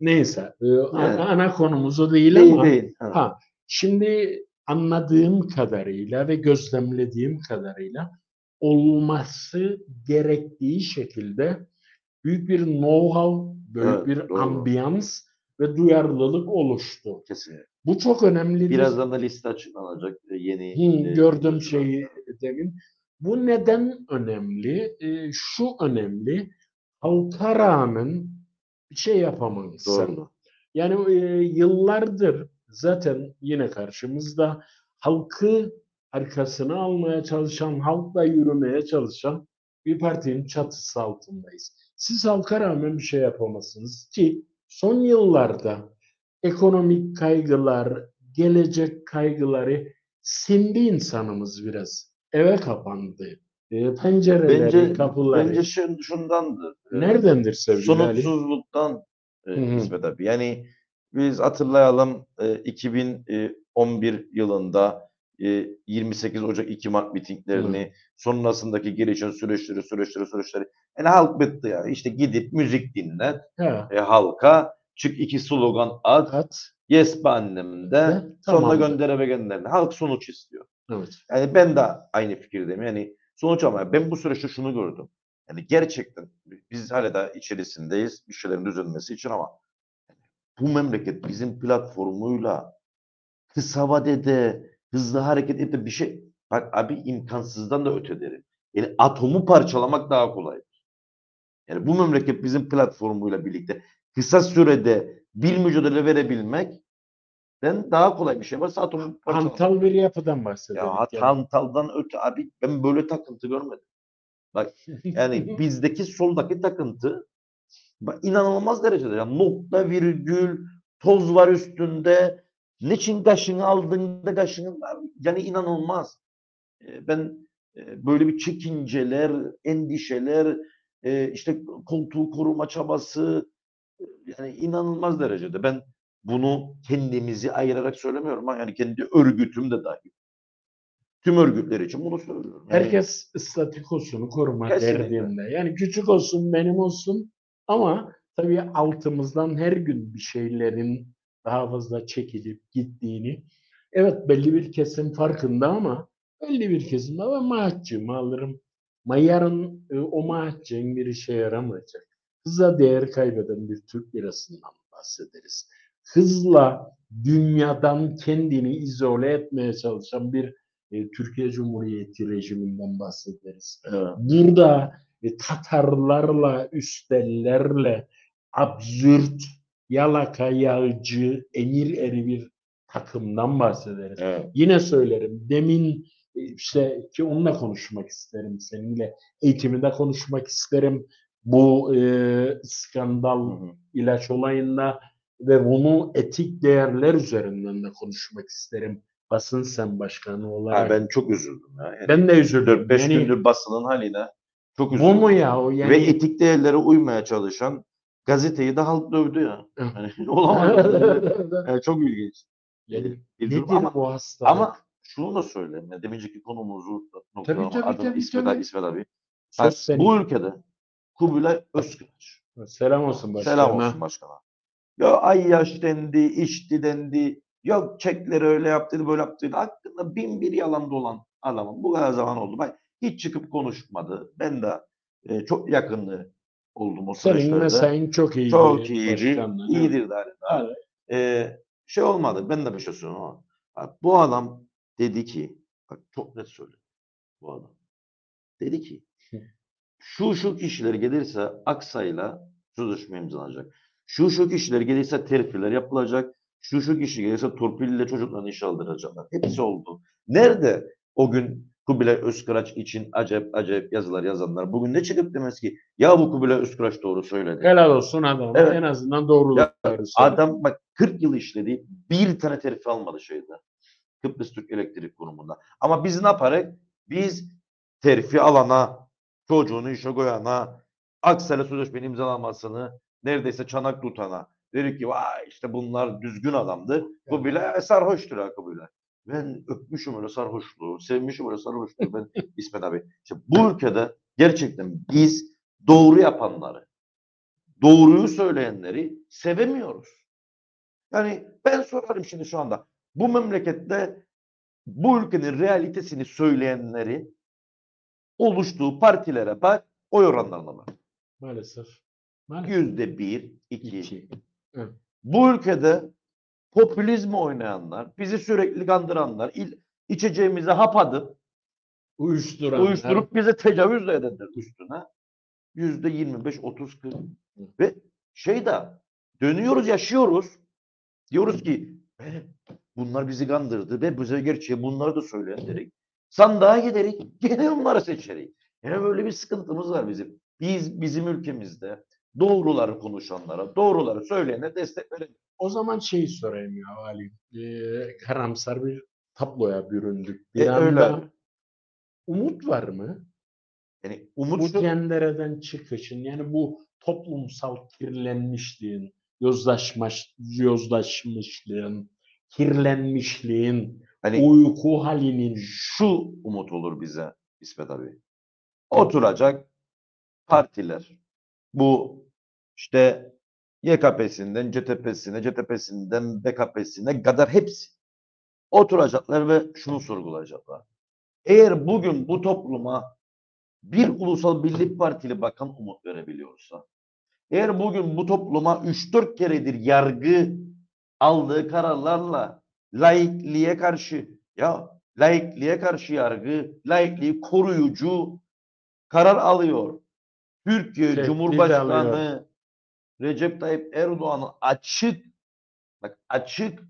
Neyse. e, Evet. ana konumuz o değil, Değil ama değil. Ha. Ha, şimdi anladığım kadarıyla ve gözlemlediğim kadarıyla olması gerektiği şekilde büyük bir know-how, büyük Evet, bir doğru. ambiyans ve duyarlılık oluştu. Kesinlikle. Bu çok önemli. Birazdan da liste açıklanacak. e, Yeni Hı, e, gördüm gözler. şeyi demin. Bu neden önemli? E, şu önemli. Halka rağmen şey yapamazsın. Doğru. Yani e, yıllardır zaten yine karşımızda halkı arkasına almaya çalışan, halkla yürümeye çalışan bir partinin çatısı altındayız. Siz halka rağmen bir şey yapamazsınız ki son yıllarda ekonomik kaygılar, gelecek kaygıları sindi insanımız biraz. Eve kapandı. E, pencereleri, Bence, kapıları. bence şun- şundandır. e, Neredendir sevgili Ali? Sonutsuzluktan e, Hı hı. İsmet abi. Yani Biz hatırlayalım e, 2011 yılında e, 28 Ocak 2 Mart mitinglerini, sonrasındaki gelişen süreçleri, süreçleri, süreçleri. Yani halk bitti ya. İşte gidip müzik dinle Ha, e, halka. Çık iki slogan at. at. Yes be annem de. Sonra tamamdır. gönder eve gönder. Halk sonuç istiyor. Evet. Yani ben de aynı fikirdeyim. Yani sonuç ama ben bu süreçte şunu gördüm. Yani gerçekten biz hala da içerisindeyiz bir şeylerin düzelmesi için ama bu memleket bizim platformuyla kısa vadede hızlı hareket edip bir şey bak abi imkansızdan da öte derim. Yani atomu parçalamak daha kolay. Yani bu memleket bizim platformuyla birlikte kısa sürede bir mücadele verebilmekten daha kolay bir şey varsa parçalamak. Hantal bir yapıdan bahsedelim. Ya Hantal'dan öte abi ben böyle takıntı görmedim. Bak yani bizdeki soldaki takıntı bak, inanılmaz derecede. Yani nokta virgül toz var üstünde. Niçin kaşını aldığında kaşını. Yani inanılmaz. Ee, Ben e, böyle bir çekinceler, endişeler, e, işte koltuğu koruma çabası e, yani inanılmaz derecede. Ben bunu kendimizi ayırarak söylemiyorum. Yani kendi örgütüm de dahil. Tüm örgütler için bunu söylüyorum. Yani- Herkes statükosunu koruma Kesinlikle. derdinde. Yani küçük olsun, benim olsun ama tabii altımızdan her gün bir şeylerin daha fazla çekilip gittiğini. Evet belli bir kesim farkında ama belli bir kesim de ben maaşçımı alırım. Ama yarın e, o maaşçının bir işe yaramayacak. Hızla değer kaybeden bir Türk lirasından bahsederiz. Hızla dünyadan kendini izole etmeye çalışan bir e, Türkiye Cumhuriyeti rejiminden bahsederiz. Evet. Burada e, Tatarlarla, üstellerle absürt, yalaka yağcı, emir eri bir takımdan bahsederiz. Evet. Yine söylerim. Demin e, işte ki onunla konuşmak isterim seninle. Eğitiminde konuşmak isterim. Bu e, skandal Hı hı. ilaç olayında ve bunu etik değerler üzerinden de konuşmak isterim. Basın sen başkanı olarak. Ha, ben çok üzüldüm ya. Yani ben de üzüldüm. 4-5 Yani gündür basının haline çok bu üzüldüm. mu ya o yani? Ve etik değerlere uymaya çalışan gazeteyi de halk dövdü ya. Yani olamaz. yani çok ilginç. Yani Bir Nedir ama, bu hastalık? ama şunu da söyleyeyim. Yani deminceki konumuzu noktalama. tabii, Adım tabii, İsmet tabii. abi, İsmet abi. Söz bu ülkede Kubilay Özkılıç. Selam olsun başkanım. Selam olsun başkana. Ya ay yaş dendi, içti dendi. Yok çekleri öyle yaptıydı, böyle yaptıydı. Hakkında bin bir yalan dolan adamın bu kadar zaman oldu. Bak hiç çıkıp konuşmadı. Ben de e, çok yakınlı oldum o Senin süreçlerde. mesain çok iyi. Çok iyiydi. başkanla. İyidir hala. Evet. Ee, şey olmadı. Ben de bir şey söyleyeyim ama. Bak, bu adam dedi ki bak çok net söylüyorum. Bu adam. Dedi ki şu şu kişiler gelirse Aksa'yla sözleşme imzalanacak. Şu şu kişiler gelirse terfiler yapılacak. Şu şu kişi gelirse torpille çocuklarını işe aldıracaklar. Hepsi oldu. Nerede o gün Kubilay Özkıraç için acayip acayip yazılar yazanlar bugün ne çıkıp demez ki ya bu Kubilay Özkıraç doğru söyledi. Helal olsun adama. Evet. En azından söyledi. Adam bak 40 yıl işledi. Bir tane terfi almadı şeyde. Kıbrıs Türk Elektrik Kurumu'nda. Ama biz ne yaparız? Biz terfi alana, çocuğunu işe koyana, Aksel'e sözleşmenin imzalanmasını neredeyse çanak tutana dedik ki vay işte bunlar düzgün adamdı. Bu bile sarhoştur bile. Ben öpmüşüm öyle sarhoşluğu, sevmişim öyle sarhoşluğu ben İsmet abi. İşte bu ülkede gerçekten biz doğru yapanları, doğruyu söyleyenleri sevemiyoruz. Yani ben sorarım şimdi şu anda. Bu memlekette bu ülkenin realitesini söyleyenleri oluştuğu partilere bak, oy oranlarına bak. Maalesef. Yüzde bir, iki. İki. Bu ülkede popülizmi oynayanlar, bizi sürekli kandıranlar, il, içeceğimize hap atıp, Uyuşturan. uyuşturup bize tecavüz de edenler üstüne yüzde 25, 30, 40 ve şey de dönüyoruz, yaşıyoruz. Diyoruz ki "E, bunlar bizi kandırdı ve bize gerçeği bunları da söyleyen dedik. Sandığa giderik, gene onları seçerik. Yani böyle bir sıkıntımız var bizim. Biz bizim ülkemizde doğruları konuşanlara, doğruları söyleyene destek verelim. O zaman şeyi sorayım ya Ali. Ee, karamsar bir tabloya büründük. Bir E, anda öyle. umut var mı? Yani Bu umut şu- cendereden çıkışın yani bu toplumsal kirlenmişliğin yozlaşmış, yozlaşmışlığın, kirlenmişliğin, Hani uyku halinin şu umut olur bize İsmet abi. Oturacak partiler. Bu işte YKP'sinden CTP'sine, CTP'sinden BKP'sine kadar hepsi oturacaklar ve şunu sorgulayacaklar. Eğer bugün bu topluma bir ulusal birlik partili bakan umut verebiliyorsa, eğer bugün bu topluma 3-4 keredir yargı aldığı kararlarla laikliğe karşı ya laikliğe karşı yargı, laikliği koruyucu karar alıyor. Türkiye Tehdit Cumhurbaşkanı alıyor. Recep Tayyip Erdoğan'ın açık bak açık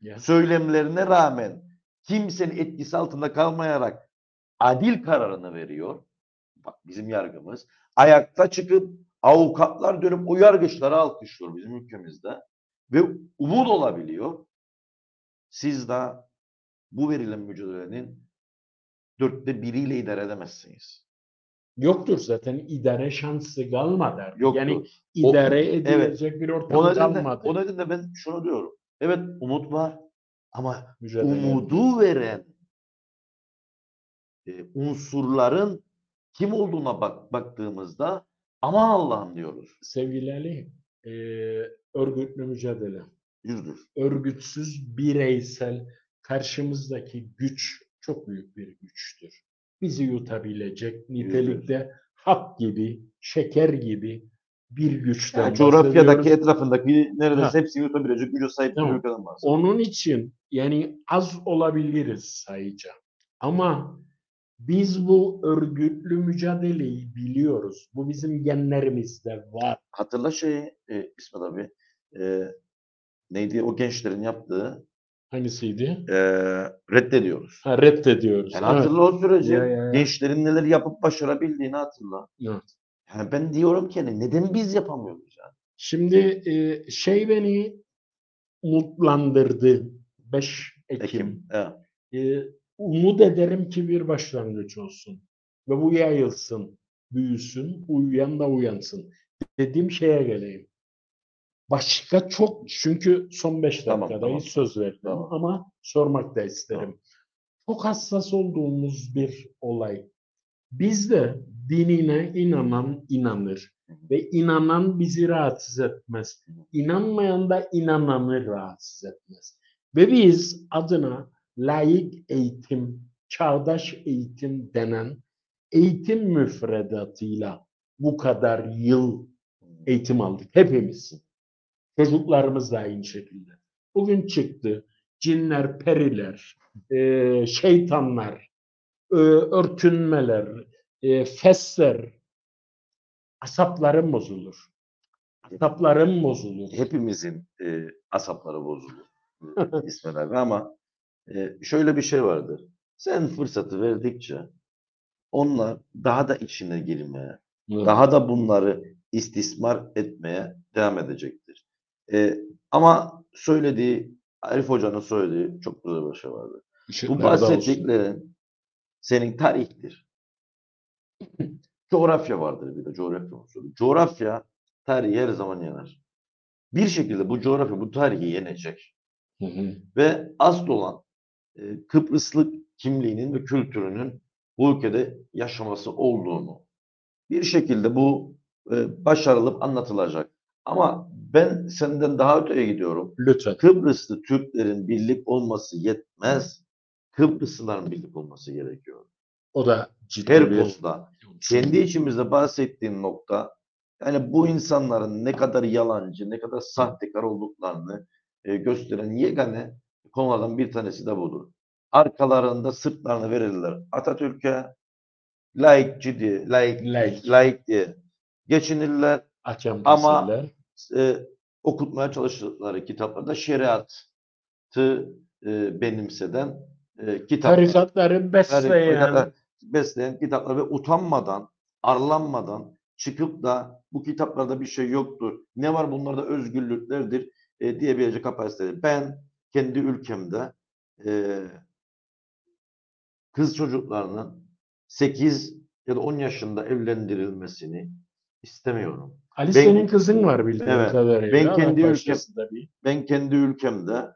Ya, söylemlerine rağmen kimsenin etkisi altında kalmayarak adil kararını veriyor. Bak bizim yargımız ayakta çıkıp avukatlar dönüp o yargıçları alkışlıyor bizim ülkemizde ve umut olabiliyor. Siz de bu verilen mücadelenin dörtte biriyle idare edemezsiniz. Yoktur zaten idare şansı kalmadı. Yoktur. Yani O- idare edilecek bir ortam O nedenle, kalmadı. o nedenle ben şunu diyorum. Evet umut var ama Mücadele. umudu veren e, unsurların kim olduğuna bak, baktığımızda aman Allah'ım diyoruz. Sevgili Ali, e, örgütlü mücadele. Yüzdür. örgütsüz bireysel karşımızdaki güç çok büyük bir güçtür. Bizi yutabilecek nitelikte hap gibi, şeker gibi bir güçten Yani coğrafyadaki etrafındaki neredeyse Ha. hepsini yutabilecek güce sahip bir Tamam. ülkeden bahsediyoruz. Onun için yani az olabiliriz sayıca. Ama biz bu örgütlü mücadeleyi biliyoruz. Bu bizim genlerimizde var. Hatırla şeyi e, İsmet abi e, neydi o gençlerin yaptığı Hangisiydi? e, reddediyoruz. Ha, reddediyoruz. Yani Evet. hatırla o süreci. Ya, ya, ya. Gençlerin neler yapıp başarabildiğini hatırla. Evet. Yani ben diyorum ki hani neden biz yapamıyoruz yani? Şimdi e, şey beni umutlandırdı. 5 Ekim. Ekim. Evet. E, umut ederim ki bir başlangıç olsun. Ve bu yayılsın, büyüsün, uyuyan da uyansın. Dediğim şeye geleyim. Başka çok, çünkü son 5 Tamam, dakikadayız tamam. söz verdim Tamam. ama sormak da isterim. Tamam. Çok hassas olduğumuz bir olay. Bizde dinine inanan inanır ve inanan bizi rahatsız etmez. İnanmayan da inananı rahatsız etmez. Ve biz adına layık eğitim, çağdaş eğitim denen eğitim müfredatıyla bu kadar yıl eğitim aldık hepimiz. Çocuklarımız da aynı şekilde. Bugün çıktı cinler, periler, e, şeytanlar, e, örtünmeler, e, fesler, asaplarım bozulur. Asaplarım bozulur. Hepimizin e, asapları bozulur. e, İsmet abi ama e, şöyle bir şey vardır. Sen fırsatı verdikçe onlar daha da içine girmeye, daha da bunları istismar etmeye devam edecektir. E, ama söylediği, Arif Hoca'nın söylediği çok güzel bir şey vardı. Bu bahsettiklerin senin tarihtir. Coğrafya vardır bir de coğrafya unsuru. Coğrafya tarihi her zaman yener. Bir şekilde bu coğrafya bu tarihi yenecek. Hı hı. Ve asıl olan e, Kıbrıslı kimliğinin ve kültürünün bu ülkede yaşaması olduğunu bir şekilde bu e, başarılıp anlatılacak. Ama ben senden daha öteye gidiyorum. Lütfen. Kıbrıslı Türklerin birlik olması yetmez. Kıbrıslıların birlik olması gerekiyor. O da ciddi Her bir konuda. Kendi içimizde bahsettiğin nokta yani bu insanların ne kadar yalancı, ne kadar sahtekar olduklarını e, gösteren yegane konulardan bir tanesi de budur. Arkalarında sırtlarını verirler Atatürk'e laikçi diye, laik, Laik. laik diye geçinirler. Hakem Ama-. E, okutmaya çalıştıkları kitaplarda şeriatı e, benimseden e, kitaplar. Tarikatları besleyen besleyen kitaplar ve utanmadan, arlanmadan çıkıp da bu kitaplarda bir şey yoktur. Ne var bunlarda özgürlüklerdir e, diyebilecek kapasitede. Ben kendi ülkemde e, kız çocuklarının 8 ya da 10 yaşında evlendirilmesini istemiyorum. Ali Ben- senin kızın var bildiğim Evet. kadarıyla. Ben kendi tabii. ben kendi ülkemde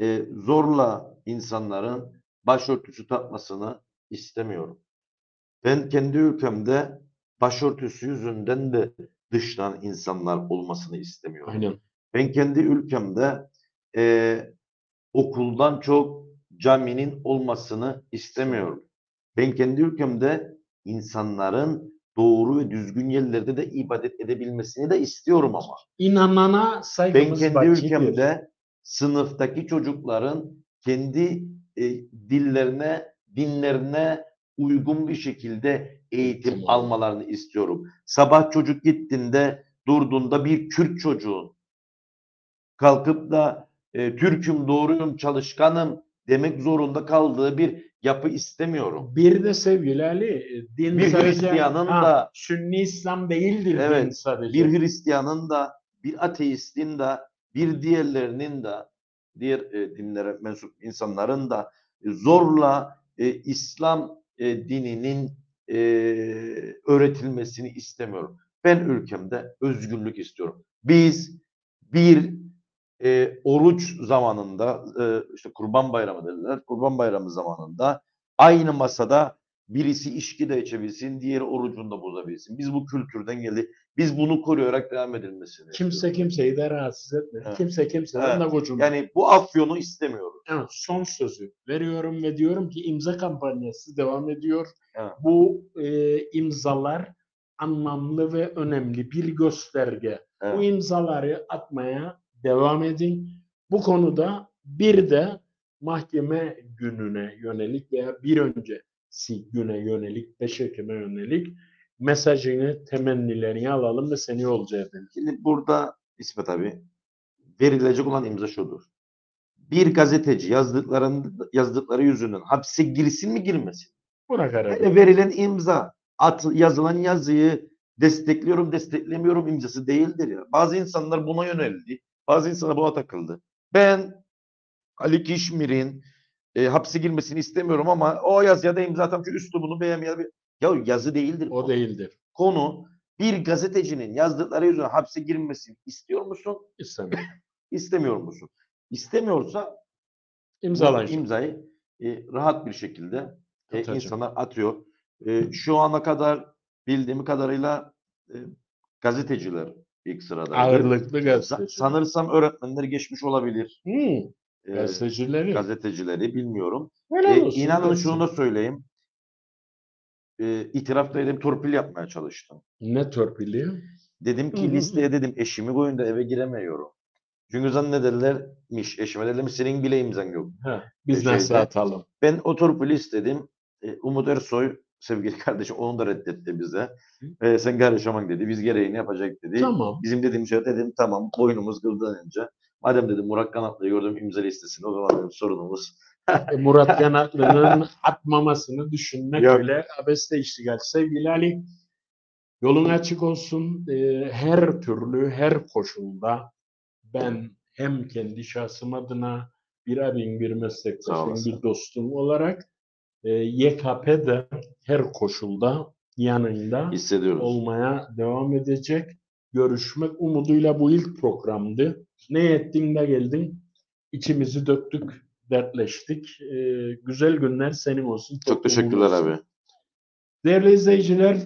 e, zorla insanların başörtüsü takmasını istemiyorum. Ben kendi ülkemde başörtüsü yüzünden de dışlanan insanlar olmasını istemiyorum. Aynen. Ben kendi ülkemde e, okuldan çok caminin olmasını istemiyorum. Ben kendi ülkemde insanların doğru ve düzgün yerlerde de ibadet edebilmesini de istiyorum ama. İnanana Ben saygımız kendi bakidir. ülkemde sınıftaki çocukların kendi e, dillerine, dinlerine uygun bir şekilde eğitim Tamam. almalarını istiyorum. Sabah çocuk gittiğinde durduğunda bir Kürt çocuğun kalkıp da e, Türk'üm, doğruyum, çalışkanım demek zorunda kaldığı bir yapı istemiyorum. Bir de sevgili Ali, e, din Bir sadece Hristiyanın ha, da- Sünni İslam değildir Evet, din sadece. Bir Hristiyanın da, bir ateistin de, bir diğerlerinin de, diğer e, dinlere mensup insanların da e, zorla e, İslam e, dininin e, öğretilmesini istemiyorum. Ben ülkemde özgürlük istiyorum. Biz bir e, oruç zamanında, e, işte Kurban Bayramı derler, Kurban Bayramı zamanında aynı masada birisi içki de içebilsin, diğeri orucunu da bozabilsin. Biz bu kültürden geldik. Biz bunu koruyarak devam edilmesini Kimse istiyoruz. kimseyi de rahatsız etmiyor. Evet. Kimse kimseden Evet. de gocunmuyor. Yani bu afyonu istemiyoruz. Evet, son sözü veriyorum ve diyorum ki imza kampanyası devam ediyor. Evet. Bu e, imzalar anlamlı ve önemli bir gösterge. Bu Evet. imzaları atmaya devam edin. Bu konuda bir de mahkeme gününe yönelik veya bir öncesi güne yönelik, 5 Ekim'e yönelik mesajını, temennilerini alalım ve seni yolcu edelim. Şimdi burada İsmet abi verilecek olan imza şudur. Bir gazeteci yazdıkların, yazdıkları yüzünden hapse girsin mi girmesin? Buna karar. Yani verilen imza, at, yazılan yazıyı destekliyorum, desteklemiyorum imzası değildir ya. Bazı insanlar buna yöneldi. Bazı insanlar buna takıldı. Ben Ali Kişmir'in e, hapse girmesini istemiyorum ama o yazıya da imza atam ki üslubunu beğenmeyen Ya yazı değildir. O konu. değildir. Konu bir gazetecinin yazdıkları yüzünden hapse girmesini istiyor musun? İstemiyorum. İstemiyor musun? İstemiyorsa İmzalayın. imzayı e, rahat bir şekilde e, Atacağım. insanlar atıyor. E, şu ana kadar bildiğim kadarıyla e, gazeteciler ilk sırada. Ağırlıklı gazeteci. Sanırsam öğretmenler geçmiş olabilir. Hmm, E, gazetecileri. gazetecileri bilmiyorum. Helal E, olsun, inanın gelsin. şunu da söyleyeyim. E, itirafta edip torpil yapmaya çalıştım. Ne torpili? Dedim ki hı. listeye dedim eşimi koyun da eve giremiyorum. Çünkü zannederlermiş eşime dedim senin bile imzan yok. Ha, biz Şeyde- nasıl atalım? Ben o torpili istedim. E, Umut Ersoy sevgili kardeşim onu da reddetti bize. E, sen karışamak dedi. Biz gereğini yapacak dedi. Tamam. Bizim dediğim şey dedim tamam boynumuz kıldanınca. Madem dedim Murat Kanatlı'yı gördüm imza listesini o zaman dedim sorunumuz. E, Murat Yanaklı'nın atmamasını düşünmek Yok. öyle abeste iştigal. Sevgili Ali, yolun açık olsun. E, her türlü, her koşulda ben hem kendi şahsım adına bir abim, bir meslektaşım, bir dostum olarak e, YKP'de her koşulda yanında Hissediyoruz. olmaya devam edecek. Görüşmek umuduyla bu ilk programdı. Ne ettin de geldin. İçimizi döktük, dertleştik. Ee, güzel günler senin olsun. Çok teşekkürler olsun. abi. Değerli izleyiciler,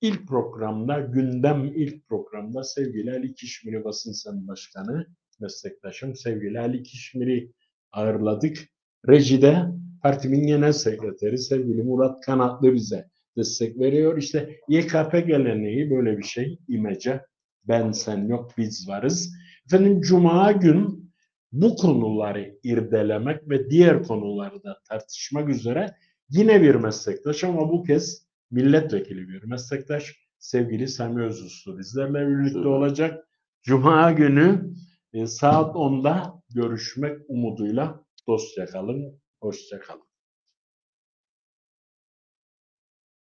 ilk programda, gündem ilk programda sevgili Ali Kişmiri Basın Sen Başkanı, meslektaşım sevgili Ali Kişmir'i ağırladık. Rejide partimin genel sekreteri sevgili Murat Kanatlı bize destek veriyor. İşte YKP geleneği böyle bir şey. İmece ben sen yok biz varız. Efendim Cuma gün bu konuları irdelemek ve diğer konuları da tartışmak üzere yine bir meslektaş ama bu kez milletvekili bir meslektaş sevgili Sami Özuslu bizlerle birlikte olacak. Cuma günü e, saat 10'da görüşmek umuduyla dostça kalın, hoşça kalın.